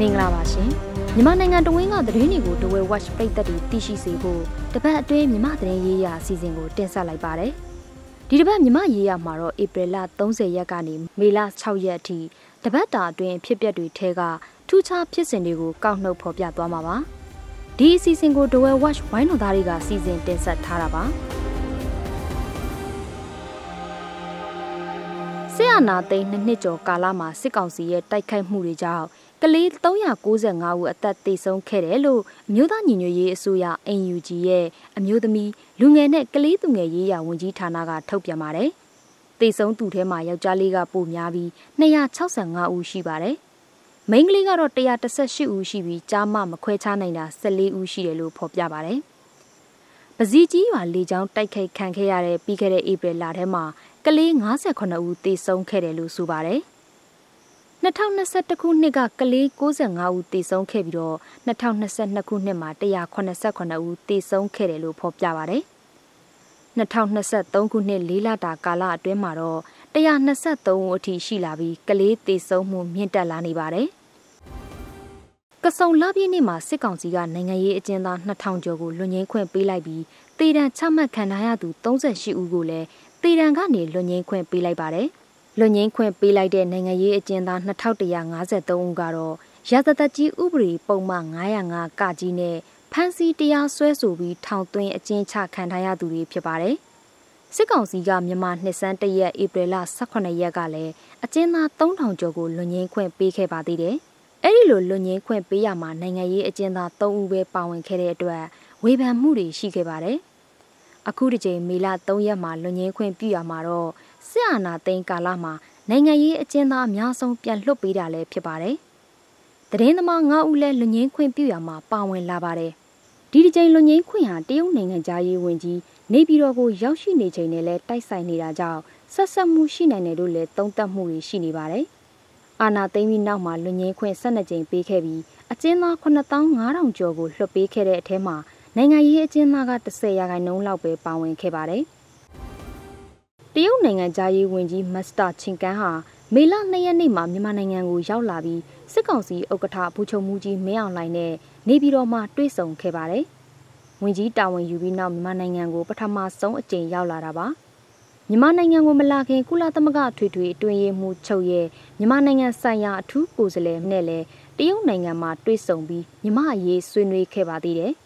မင်္ဂလာပါရှင်မြန်မာနိုင်ငံတဝင်းကသတင်းတွေကို The Way Watch ပြည်သက်တွေသိရှိစေဖို့တပတ်အတွင်းမြန်မာသတင်းရေးရာအစီအစဉ်ကိုတင်ဆက်လိုက်ပါတယ်ဒီတပတ်မြန်မာရေးရာမှာတော့ဧပြီလ30ရက်ကနေမေလ6ရက်အထိတပတ်တာအတွင်းဖြစ်ပျက်တွေထဲကထူးခြားဖြစ်စဉ်တွေကိုကောက်နှုတ်ဖော်ပြသွားမှာပါဒီအစီအစဉ်ကို The Way Watch ဝိုင်းတော်သားတွေကစီစဉ်တင်ဆက်ထားတာပါဆရာနာသိန်းနှစ်နှစ်ကျော်ကာလမှာစစ်ကောင်စီရဲ့တိုက်ခိုက်မှုတွေကြောင့် ကလေး395ဦးအသက်သေဆုံးခဲ့တယ်လို့အမျိုးသားညီညွတ်ရေးအစိုးရ NUG ရဲ့အမျိုးသမီးလူငယ်နဲ့ကလေးသူငယ်ရေးရာဝန်ကြီးဌာနကထုတ်ပြန်ပါတယ်။သေဆုံးသူထဲမှာယောက်ျားလေးကပိုများပြီး265ဦးရှိပါတယ်။မိန်းကလေးကတော့118ဦးရှိပြီးကြားမမခွဲခြားနိုင်တာ14ဦးရှိတယ်လို့ဖော်ပြပါတယ်။ပဇီကြီးရွာလေကြောင်းတိုက်ခိုက်ခံခဲ့ရတဲ့ပြီးခဲ့တဲ့ဧပြီလထဲမှာကလေး58ဦးသေဆုံးခဲ့တယ်လို့ဆိုပါတယ်။ 2021ခုနှစ်ကကလေး65ဦးသေဆုံးခဲ့ပြီးတော့2022ခုနှစ်မှာ189ဦးသေဆုံးခဲ့တယ်လို့ဖော်ပြပါဗျ။2023ခုနှစ်လေးလတာကာလအတွင်းမှာတော့123ဦးအထိရှိလာပြီးကလေးသေဆုံးမှုမြင့်တက်လာနေပါတယ်။ကဆုံလပြည့်နေ့မှာစစ်ကောင်စီကနိုင်ငံရေးအကျဉ်းသား2000ကျော်ကိုလွန်ငင်းခွင့်ပေးလိုက်ပြီးတေတံချမှတ်ခံထားရသူ38ဦးကိုလည်းတေတံကနေလွန်ငင်းခွင့်ပေးလိုက်ပါတယ်။ လွန်ငင်းခွင့်ပေးလိုက်တဲ့နိုင်ငံရေးအကျဉ်းသား2153ဦးကတော့ရာဇသက်ကြီးဥပဒေပုံမှန်905ကကြီးနဲ့ဖမ်းဆီးတရားစွဲဆိုပြီးထောင်သွင်းအကျဉ်းချခံထားရသူတွေဖြစ်ပါတယ်။စစ်ကောင်စီကမြန်မာနှစ်စန်းတရက်ဧပြီလ18ရက်ကလည်းအကျဉ်းသား3000ကျော်ကိုလွန်ငင်းခွင့်ပေးခဲ့ပါသေးတယ်။အဲ့ဒီလိုလွန်ငင်းခွင့်ပေးရမှာနိုင်ငံရေးအကျဉ်းသား3ဦးပဲပါဝင်ခဲ့တဲ့အတွက်ဝေဖန်မှုတွေရှိခဲ့ပါတယ်။အခုဒီချိန်မေလ3ရက်မှာလွန်ငင်းခွင့်ပြုရမှာတော့ စစ်အာဏာသိမ်းကာလမှာနိုင်ငံရေးအကျဉ်းသားအများဆုံးပြန်လွှတ်ပေးတာလည်းဖြစ်ပါတယ်။သတင်းသမား9ဦးလည်းလူငင်းခွင့်ပြုရမှာပါဝင်လာပါတယ်။ဒီဒီချိန်လူငင်းခွင့်ဟာတရုတ်နိုင်ငံသားရေးဝန်ကြီးနေပြည်တော်ကိုရောက်ရှိနေချိန်နဲ့လည်းတိုက်ဆိုင်နေတာကြောင့်ဆက်ဆက်မှုရှိနိုင်တယ်လို့လည်းသုံးသပ်မှုတွေရှိနေပါတယ်။အာဏာသိမ်းပြီးနောက်မှာလူငင်းခွင့်12ကြိမ်ပေးခဲ့ပြီးအကျဉ်းသား9500ကျော်ကိုလွှတ်ပေးခဲ့တဲ့အထက်မှာနိုင်ငံရေးအကျဉ်းသားက10ရာခိုင်နှုန်းလောက်ပဲပါဝင်ခဲ့ပါတယ်။ တရုတ်နိုင်ငံသားရေးဝန်ကြီးမစ္စတာချင်းကန်းဟာမေလ2ရက်နေ့မှာမြန်မာနိုင်ငံကိုရောက်လာပြီးစစ်ကောင်စီဥက္ကဋ္ဌဘူချုံမူကြီးမင်းအောင်လှိုင်နဲ့နေပြည်တော်မှာတွေ့ဆုံခဲ့ပါတယ်။ဝန်ကြီးတာဝန်ယူပြီးနောက်မြန်မာနိုင်ငံကိုပထမဆုံးအကြိမ်ရောက်လာတာပါ။မြန်မာနိုင်ငံကိုမလာခင်ကုလသမဂ္ဂထွေထွေအတွင်းရေးမှူးချုပ်ရဲ့မြန်မာနိုင်ငံဆိုင်ရာအထူးကိုယ်စားလှယ်နဲ့လည်းတရုတ်နိုင်ငံမှာတွေ့ဆုံပြီးမြန်မာအရေးဆွေးနွေးခဲ့ပါသေးတယ်။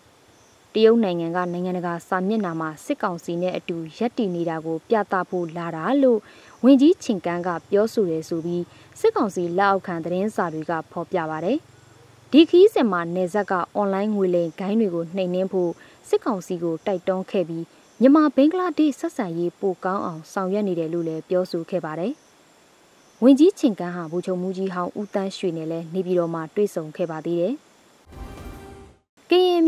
တရုတ်နိုင်ငံကနိုင်ငံတကာစာမျက်နှာမှာစစ်ကောင်စီနဲ့အတူရပ်တည်နေတာကို ပြသဖို့လာတာလို့ဝင်ကြီးချင်ကန်းကပြောဆိုတယ်ဆိုပြီးစစ်ကောင်စီလက်အောက်ခံသတင်းစာတွေကဖော်ပြပါဗျ။ဒီခီးစင်မှာနေဆက်ကအွန်လိုင်းငွေလိမ်ဂိုင်းတွေကိုနှိမ်နင်းဖို့စစ်ကောင်စီကိုတိုက်တွန်းခဲ့ပြီးမြန်မာဘင်္ဂလားဒေ့ရှ်ဆက်ဆံရေးပိုကောင်းအောင်ဆောင်ရွက်နေတယ်လို့လည်းပြောဆိုခဲ့ပါတယ်။ဝင်ကြီးချင်ကန်းဟာဘူချုံမူကြီးဟောင်းဦးတန်းရွှေနဲ့လည်းနေပြည်တော်မှာတွေ့ဆုံခဲ့ပါသေးတယ်။ကရင်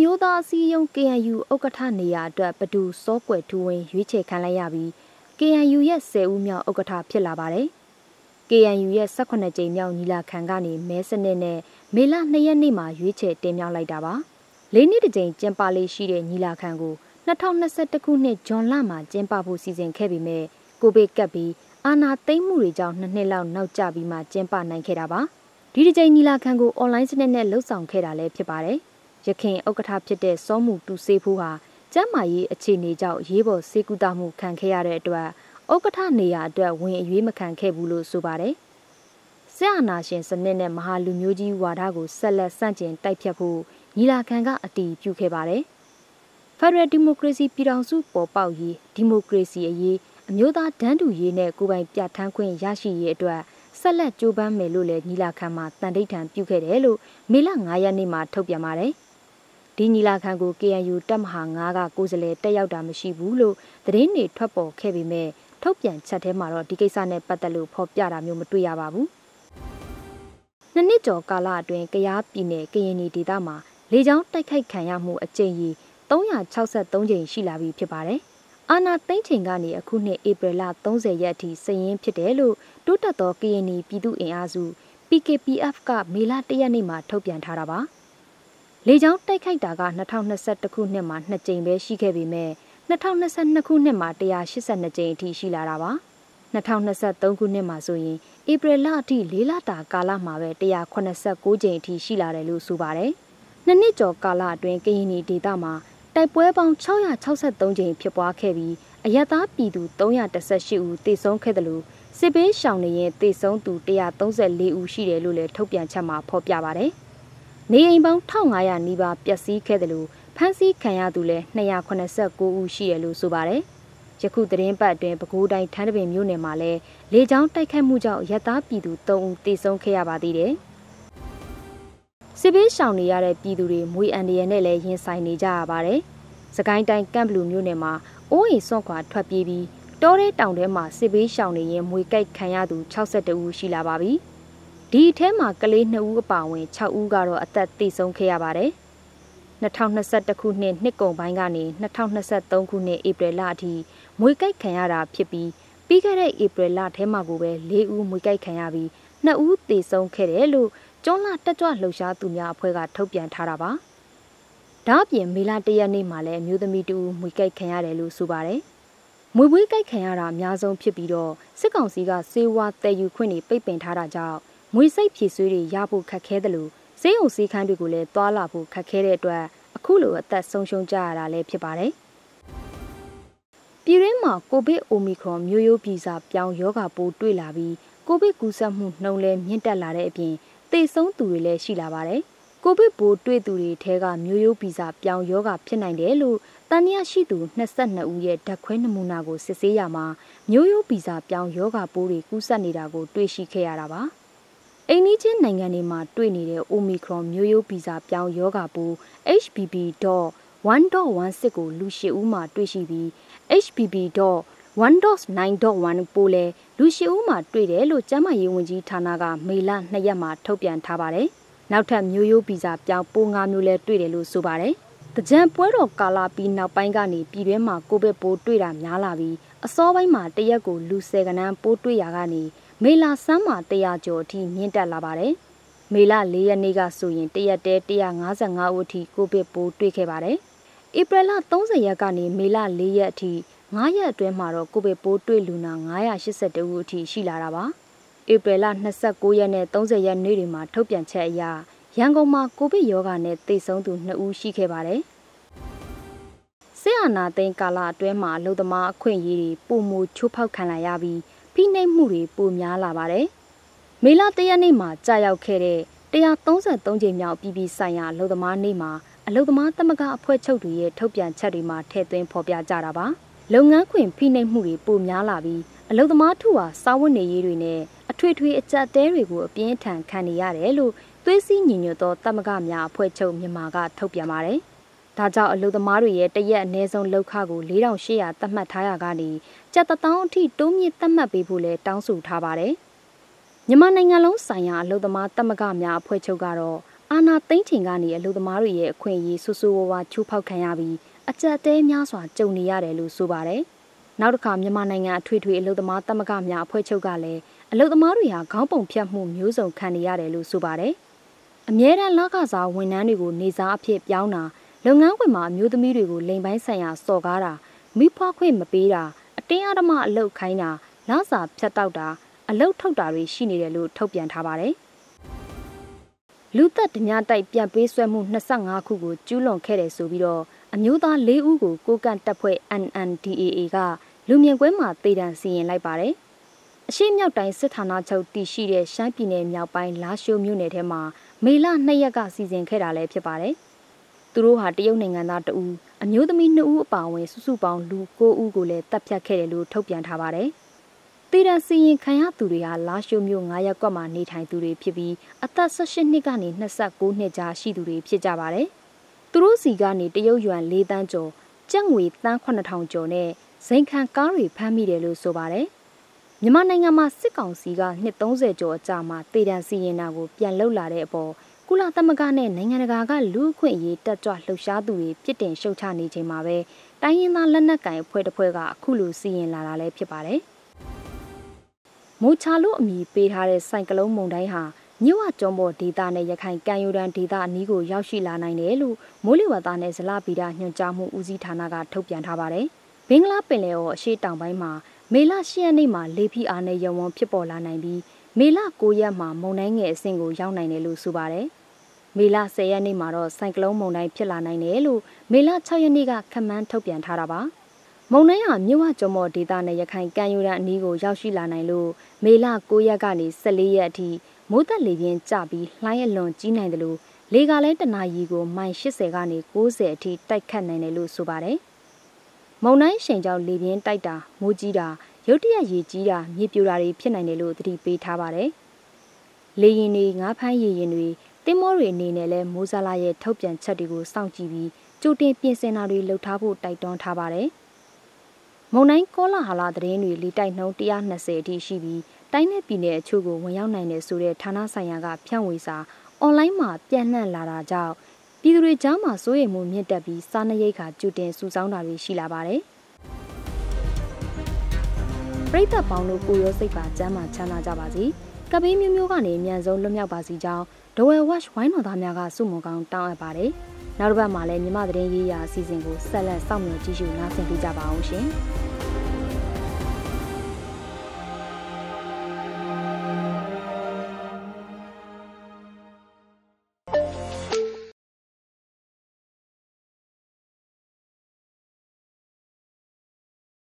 မျိုးသားအစည်းအရုံး KNU ဥက္ကဋ္ဌနေရာအတွက်ဘဒူစောကွယ်ထူဝင်ရွေးချယ်ခံလိုက်ရပြီး KNU ရဲ့10ဦးမြောက်ဥက္ကဋ္ဌဖြစ်လာပါတယ်။ KNU ရဲ့18ကြိမ်မြောက်ညီလာခံကနေမဲစနစ်နဲ့မေလ2ရက်နေ့မှာရွေးချယ်တင်မြှောက်လိုက်တာပါ။လေးနှစ်တစ်ကြိမ်ကျင်းပလေးရှိတဲ့ညီလာခံကို2021ခုနှစ်ဇွန်လမှာကျင်းပဖို့စီစဉ်ခဲ့ပေမဲ့ကိုဗစ်ကပ်ပြီးအာဏာသိမ်းမှုတွေကြောင့်နှစ်နှစ်လောက်နောက်ကျပြီးမှကျင်းပနိုင်ခဲ့တာပါ။ဒီတစ်ကြိမ်ညီလာခံကိုအွန်လိုင်းစနစ်နဲ့လှုပ်ဆောင်ခဲ့တာလည်းဖြစ်ပါတယ်။ ရခင်ဥက္ကဋ္ဌဖြစ်တဲ့စောမှုတူစေးဖူးဟာကျမ်းမာရေးအခြေအနေကြောင့်ရေးပေါ်စေကူတာမှုခံခဲ့ရတဲ့အတွက်ဥက္ကဋ္ဌနေရာအတွက်ဝင်အရွေးမခံခဲ့ဘူးလို့ဆိုပါတယ်။ဆရာနာရှင်စနစ်နဲ့မဟာလူမျိုးကြီးဝါဒကိုဆက်လက်ဆန့်ကျင်တိုက်ဖြတ်ဖို့ညီလာခံကအတည်ပြုခဲ့ပါတယ်။ Federal Democracy ပြည်ထောင်စုပေါ်ပေါက်ရေးဒီမိုကရေစီအရေးအမျိုးသားတန်းတူရေးနဲ့ကိုယ်ပိုင်ပြဋ္ဌာန်းခွင့်ရရှိရေးအတွက်ဆက်လက်ကြိုးပမ်းမယ်လို့လည်းညီလာခံမှာတန်တိတ်ထန်ပြုခဲ့တယ်လို့မေလ9ရက်နေ့မှာထုတ်ပြန်ပါတယ်။ ဒီညီလာခံကို KNU တပ်မဟာ9ကကိုယ်စားလှယ်တက်ရောက်တာမရှိဘူးလို့သတင်းတွေထွက်ပေါ်ခဲ့ပေမဲ့ထုတ်ပြန်ချက်ထဲမှာတော့ဒီကိစ္စနဲ့ပတ်သက်လို့ဖော်ပြတာမျိုးမတွေ့ရပါဘူး။နှစ်နှစ်ကျော်ကာလအတွင်းကရားပြည်နယ်ကရင်ပြည်ဒေသမှာလေကြောင်းတိုက်ခိုက်ခံရမှုအကြိမ်ကြီး363ကြိမ်ရှိလာပြီဖြစ်ပါတယ်။အာနာသိန်းချိန်ကနေအခုနှစ်ဧပြီလ30ရက်အထိစည်ရင်းဖြစ်တယ်လို့တိုးတက်သောကရင်ပြည်သူ့အင်အားစု PKPF ကမေလ1ရက်နေ့မှာထုတ်ပြန်ထားတာပါ။ လေကြောင်းတိုက်ခိုက်တာက2021ခုနှစ်မှာ2ကြိမ်ပဲရှိခဲ့ပေမဲ့2022ခုနှစ်မှာ182ကြိမ်အထိရှိလာတာပါ2023ခုနှစ်မှာဆိုရင်ဧပြီလအထိ၄လတာကာလမှာပဲ189ကြိမ်အထိရှိလာတယ်လို့ဆိုပါတယ်။နှစ်နှစ်ကျော်ကာလအတွင်းကရင်ပြည်ဒေသမှာတိုက်ပွဲပေါင်း663ကြိမ်ဖြစ်ပွားခဲ့ပြီးအရသာပြည်သူ318ဦးသေဆုံးခဲ့တယ်လို့စစ်ဘေးရှောင်နေရင်သေဆုံးသူ134ဦးရှိတယ်လို့လည်းထုတ်ပြန်ချက်မှာဖော်ပြပါတယ်။ နေအိမ်ပေါင်း1500နီးပါးပျက်စီးခဲ့တယ်လို့ဖမ်းဆီးခံရသူလည်း289ဦးရှိတယ်လို့ဆိုပါတယ်။ယခုသတင်းပတ်အတွင်းပဲခူးတိုင်းထန်းတပင်မြို့နယ်မှာလည်းလေကြောင်းတိုက်ခတ်မှုကြောင့်ရပ်သားပြည်သူ3ဦးသေဆုံးခဲ့ရပါသေးတယ်။စစ်ဘေးရှောင်နေရတဲ့ပြည်သူတွေမွေအန်ဒီရနဲ့လည်းရင်ဆိုင်နေကြရပါတယ်။စကိုင်းတိုင်းကမ်ဘလူမြို့နယ်မှာအိုးအိမ်စွန့်ခွာထွက်ပြေးပြီးတောထဲတောင်ထဲမှာစစ်ဘေးရှောင်နေရင်မွေကြိုက်ခံရသူ62ဦးရှိလာပါပြီ။ ဒီအထဲမှာကလေး2ဦးအပါအဝင်6ဦးကတော့အသက်သေဆုံးခဲ့ရပါတယ်။2021ခုနှစ်နှစ်ကုန်ပိုင်းကနေ2023ခုနှစ်ဧပြီလအထိမွေကြိုက်ခံရတာဖြစ်ပြီးပြီးခဲ့တဲ့ဧပြီလထဲမှာကိုပဲ၄ဦးမွေကြိုက်ခံရပြီး2ဦးသေဆုံးခဲ့တယ်လို့ကျွန်းလာတက်ကြွလှုပ်ရှားသူများအဖွဲ့ကထုတ်ပြန်ထားတာပါ။ဒါ့အပြင်မေလ၁ရက်နေ့မှာလည်းမျိုးသမီးတူမွေကြိုက်ခံရတယ်လို့ဆိုပါတယ်။မွေပွေးကြိုက်ခံရတာအများဆုံးဖြစ်ပြီးတော့စစ်ကောင်စီကစေဝါတည်ယူခွင့်တွေပိတ်ပင်ထားတာကြောင့် မွေစိတ်ဖြည့်ဆွေးတွေရဖို့ခက်ခဲတယ်လို့ဈေးုံစည်းခန်းတွေကိုလည်းတွာလာဖို့ခက်ခဲတဲ့အတွက်အခုလိုအသက်ဆုံးရှုံးကြရတာလည်းဖြစ်ပါတယ်။ပြည်ရင်းမှာကိုဗစ်အိုမီခရွန်မျိုးရိုးပြည်စာပြောင်းယောဂပိုးတွေ့လာပြီးကိုဗစ်ကူးစက်မှုနှုန်းလည်းမြင့်တက်လာတဲ့အပြင်သေဆုံးသူတွေလည်းရှိလာပါတယ်။ကိုဗစ်ပိုးတွေ့သူတွေထဲကမျိုးရိုးပြည်စာပြောင်းယောဂဖြစ်နိုင်တယ်လို့တန်ရရှိသူ22ဦးရဲ့ဓာတ်ခွဲနမူနာကိုစစ်ဆေးရမှာမျိုးရိုးပြည်စာပြောင်းယောဂပိုးတွေကူးစက်နေတာကိုတွေ့ရှိခဲ့ရတာပါ။ အိန္ဒိချင်းနိုင်ငံတွေမှာတွေ့နေတဲ့ Omicron မျိုးရိုးဗီဇပြောင်းရောဂါပိုး HBB.1.16 ကိုလူ၈ဦးမှာတွေ့ရှိပြီး HBB.1.9.1 ပိုးလည်းလူ၈ဦးမှာတွေ့တယ်လို့ကျန်းမာရေးဝန်ကြီးဌာနကမေလ2ရက်မှာထုတ်ပြန်ထားပါတယ်။နောက်ထပ်မျိုးရိုးဗီဇပြောင်းပိုး၅မျိုးလည်းတွေ့တယ်လို့ဆိုပါတယ်။တကြံပွဲတော်ကာလာပြီးနောက်ပိုင်းကနေပြည်တွင်းမှာကိုဗစ်ပိုးတွေ့တာများလာပြီးအစောပိုင်းမှာတရက်ကိုလူ၁၀ကနန်းပိုးတွေ့ရကနေ မေလာစမ်းမှာ100ကျော်အထိမြင့်တက်လာပါတယ်။မေလ၄ရက်နေ့ကဆိုရင်တရက်တဲ155ဦးအထိကိုဗစ်ပိုးတွေ့ခဲ့ပါတယ်။ဧပြီလ30ရက်ကနေမေလ၄ရက်အထိ9ရက်အတွင်းမှာတော့ကိုဗစ်ပိုးတွေ့လူနာ982ဦးအထိရှိလာတာပါ။ဧပြီလ29ရက်နဲ့30ရက်နေ့တွေမှာထုတ်ပြန်ချက်အရရန်ကုန်မှာကိုဗစ်ရောဂါနဲ့သေဆုံးသူ2ဦးရှိခဲ့ပါတယ်။ဆရာနာသိန်းကာလအတွင်းမှာအလုသမားအခွင့်အရေးတွေပုံမူချိုးဖောက်ခံလာရပြီး ဖိနှိပ်မှုတွေပိုများလာပါတယ်။မေလ၁ရက်နေ့မှာကြာရောက်ခဲ့တဲ့133ကြိမ်မြောက်ပြည်ပြည်ဆိုင်ရာအလုပ်သမားနေ့မှာအလုပ်သမားသမဂ္ဂအဖွဲ့ချုပ်တွေရဲ့ထုတ်ပြန်ချက်တွေမှာထည့်သွင်းဖော်ပြကြတာပါ။လုပ်ငန်းခွင်ဖိနှိပ်မှုတွေပိုများလာပြီးအလုပ်သမားထုဟာစာဝတ်နေရေးတွေနဲ့အထွေထွေအကြက်တဲတွေကိုအပြင်းထန်ခံနေရတယ်လို့သွေးစည်းညီညွတ်သောသမဂ္ဂများအဖွဲ့ချုပ်မြန်မာကထုတ်ပြန်ပါတယ်။ ဒါကြောင့်အလုပ်သမားတွေရဲ့တရက်အနည်းဆုံးလောက်ခကို4800သတ်မှတ်ထားရကနေကျပ်တောင်းအထိတိုးမြင့်သတ်မှတ်ပေးဖို့လဲတောင်းဆိုထားပါတယ်။မြန်မာနိုင်ငံလုံးဆိုင်ရာအလုပ်သမားတမကများအဖွဲ့ချုပ်ကတော့အာဏာသိမ်းချိန်ကနေအလုပ်သမားတွေရဲ့အခွင့်အရေးဆူဆူဝါးဝါချိုးဖောက်ခံရပြီးအကြက်တဲများစွာကြုံနေရတယ်လို့ဆိုပါတယ်။နောက်တစ်ခါမြန်မာနိုင်ငံအထွေထွေအလုပ်သမားတမကများအဖွဲ့ချုပ်ကလည်းအလုပ်သမားတွေဟာခေါင်းပုံဖြတ်မှုမျိုးစုံခံနေရတယ်လို့ဆိုပါတယ်။အမြဲတမ်းလကစားဝန်ထမ်းတွေကိုနေစားအဖြစ်ပြောင်းတာ လုပ်ငန်းခွင်မှာအမျိုးသမီးတွေကိုလိန်ပိုင်းဆိုင်ရာစော်ကားတာမိဖွားခွင့်မပေးတာအတင်းအဓမ္မအလုတ်ခိုင်းတာလစာဖြတ်တောက်တာအလုတ်ထုတ်တာတွေရှိနေတယ်လို့ထုတ်ပြန်ထားပါတယ်လူသက်ဓမြတိုက်ပြန်ပေးဆွဲမှု25ခုကိုကျူးလွန်ခဲ့တယ်ဆိုပြီးတော့အမျိုးသား၄ဦးကိုကိုကန့်တပ်ဖွဲ့ NNDAA ကလူမြင်ကွဲမှာတေတံစီရင်လိုက်ပါတယ်အရှိမြောက်တိုင်းစစ်ဌာနချုပ်တည်ရှိတဲ့ရှမ်းပြည်နယ်မြောက်ပိုင်းလာရှိုးမြို့နယ်ထဲမှာမေလ2ရက်ကစီစဉ်ခဲ့တာလည်းဖြစ်ပါတယ်။ သူတို့ဟာတရုတ်နိုင်ငံသားတဦးအမျိုးသမီး2ဦးအပါအဝင်စုစုပေါင်းလူ9ဦးကိုလည်းတပ်ဖြတ်ခဲ့တယ်လို့ထုတ်ပြန်ထားပါတယ်။တည်ရန်စီရင်ခံရသူတွေဟာလာရှိုးမြို့9ရပ်ကွက်မှာနေထိုင်သူတွေဖြစ်ပြီးအသက်18နှစ်ကနေ29နှစ်ကြားရှိသူတွေဖြစ်ကြပါတယ်။သူတို့စီကနေတရုတ်ယွမ်၄တန်းကျော်ကျပ်ငွေတန်း9000ကျော်နဲ့ဇိမ်ခံကားတွေဖမ်းမိတယ်လို့ဆိုပါတယ်။မြန်မာနိုင်ငံမှာစစ်ကောင်စီကနှစ်30ကျော်အကြာမှာတည်တံစီရင်တာကိုပြန်လှုပ်လာတဲ့အပေါ် ကုလသမဂ္ဂနဲ့နိုင်ငံတကာကလူအခွင့်အရေးတက်ကြွလှုပ်ရှားသူတွေပြစ်တင်ရှုတ်ချနေချိန်မှာပဲတိုင်းရင်းသားလက်နက်ကိုင်အဖွဲ့တစ်ဖွဲ့ကအခုလိုစီရင်လာတာလည်းဖြစ်ပါတယ်။မိုချာလို့အမည်ပေးထားတဲ့စိုက်ကလုံးမုန်တိုင်းဟာမြဝကျွန်းပေါ်ဒေသနဲ့ရခိုင်ကမ်းရိုးတန်းဒေသအနီးကိုရောက်ရှိလာနိုင်တယ်လို့မိုးလေဝသနဲ့ဇလဗီဒညွှန်ကြားမှုဦးစီးဌာနကထုတ်ပြန်ထားပါတယ်။ဘင်္ဂလားပင်လယ်အော်အရှေ့တောင်ပိုင်းမှာ မေလ10ရက်နေ့မှာလေဖိအားနဲ့ရဝန်းဖြစ်ပေါ်လာနိုင်ပြီးမေလ9ရက်မှာမုန်တိုင်းငယ်အဆင့်ကိုရောက်နိုင်တယ်လို့ဆိုပါတယ်။မေလ10ရက်နေ့မှာတော့ဆိုင်ကလုန်းမုန်တိုင်းဖြစ်လာနိုင်တယ်လို့မေလ6ရက်နေ့ကခန့်မှန်းထုတ်ပြန်ထားတာပါ။မုန်တိုင်းဟာမြဝကျော်မော်ဒေသနဲ့ရခိုင်ကမ်းရိုးတန်းအနီးကိုရောက်ရှိလာနိုင်လို့မေလ9ရက်ကနေ14ရက်အထိမိုးသက်လေပြင်းကျပြီးလှိုင်းအလွန်ကြီးနိုင်တယ်လို့လေကလည်းတနာရီကိုမိုင်80ကနေ90အထိတိုက်ခတ်နိုင်တယ်လို့ဆိုပါတယ်။ မုန်တိုင်းရှိန်ကြောင့်လေပြင်းတိုက်တာမိုးကြီးတာရုတ်တရက်ရေကြီးတာမြေပြိုတာတွေဖြစ်နိုင်တယ်လို့သတိပေးထားပါတယ်။လေရင်တွေငါးဖမ်းရေရင်တွေတင်းမောတွေအနေနဲ့လည်းမိုးစားလာရဲ့ထုတ်ပြန်ချက်တွေကိုစောင့်ကြည့်ပြီးကြိုတင်ပြင်ဆင်တာတွေလုပ်ထားဖို့တိုက်တွန်းထားပါတယ်။မုန်တိုင်းကောလာဟာလာသတင်းတွေလေတိုက်နှုန်း120အထိရှိပြီးတိုင်းနယ်ပြည်နယ်အချို့ကိုဝင်ရောက်နိုင်တယ်ဆိုတဲ့ဌာနဆိုင်ရာကဖြန့်ဝေစာအွန်လိုင်းမှာပြန့်နှံ့လာတာကြောင့် ပြည်သူတွေကြားမှာစိုးရိမ်မှုမြင့်တက်ပြီးစားနပ်ရိက္ခာကျူတင်စုဆောင်းတာတွေရှိလာပါတယ်။ပရိသတ်ပေါင်းတို့ကိုရောစိတ်ပါကျမ်းမာချမ်းသာကြပါစေ။ကပေးမျိုးမျိုးကနေအမြန်ဆုံးလွတ်မြောက်ပါစီကြောင်းဒဝဲဝက်ဝိုင်းတော်သားများကစုမုံကောင်းတောင်းအပ်ပါတယ်။နောက်တစ်ပတ်မှာလည်းမြမသတင်းရေးရာအစီအစဉ်ကိုဆက်လက်စောင့်မျှော်ကြည့်ရှုနားဆင်ပေးကြပါအောင်ရှင်။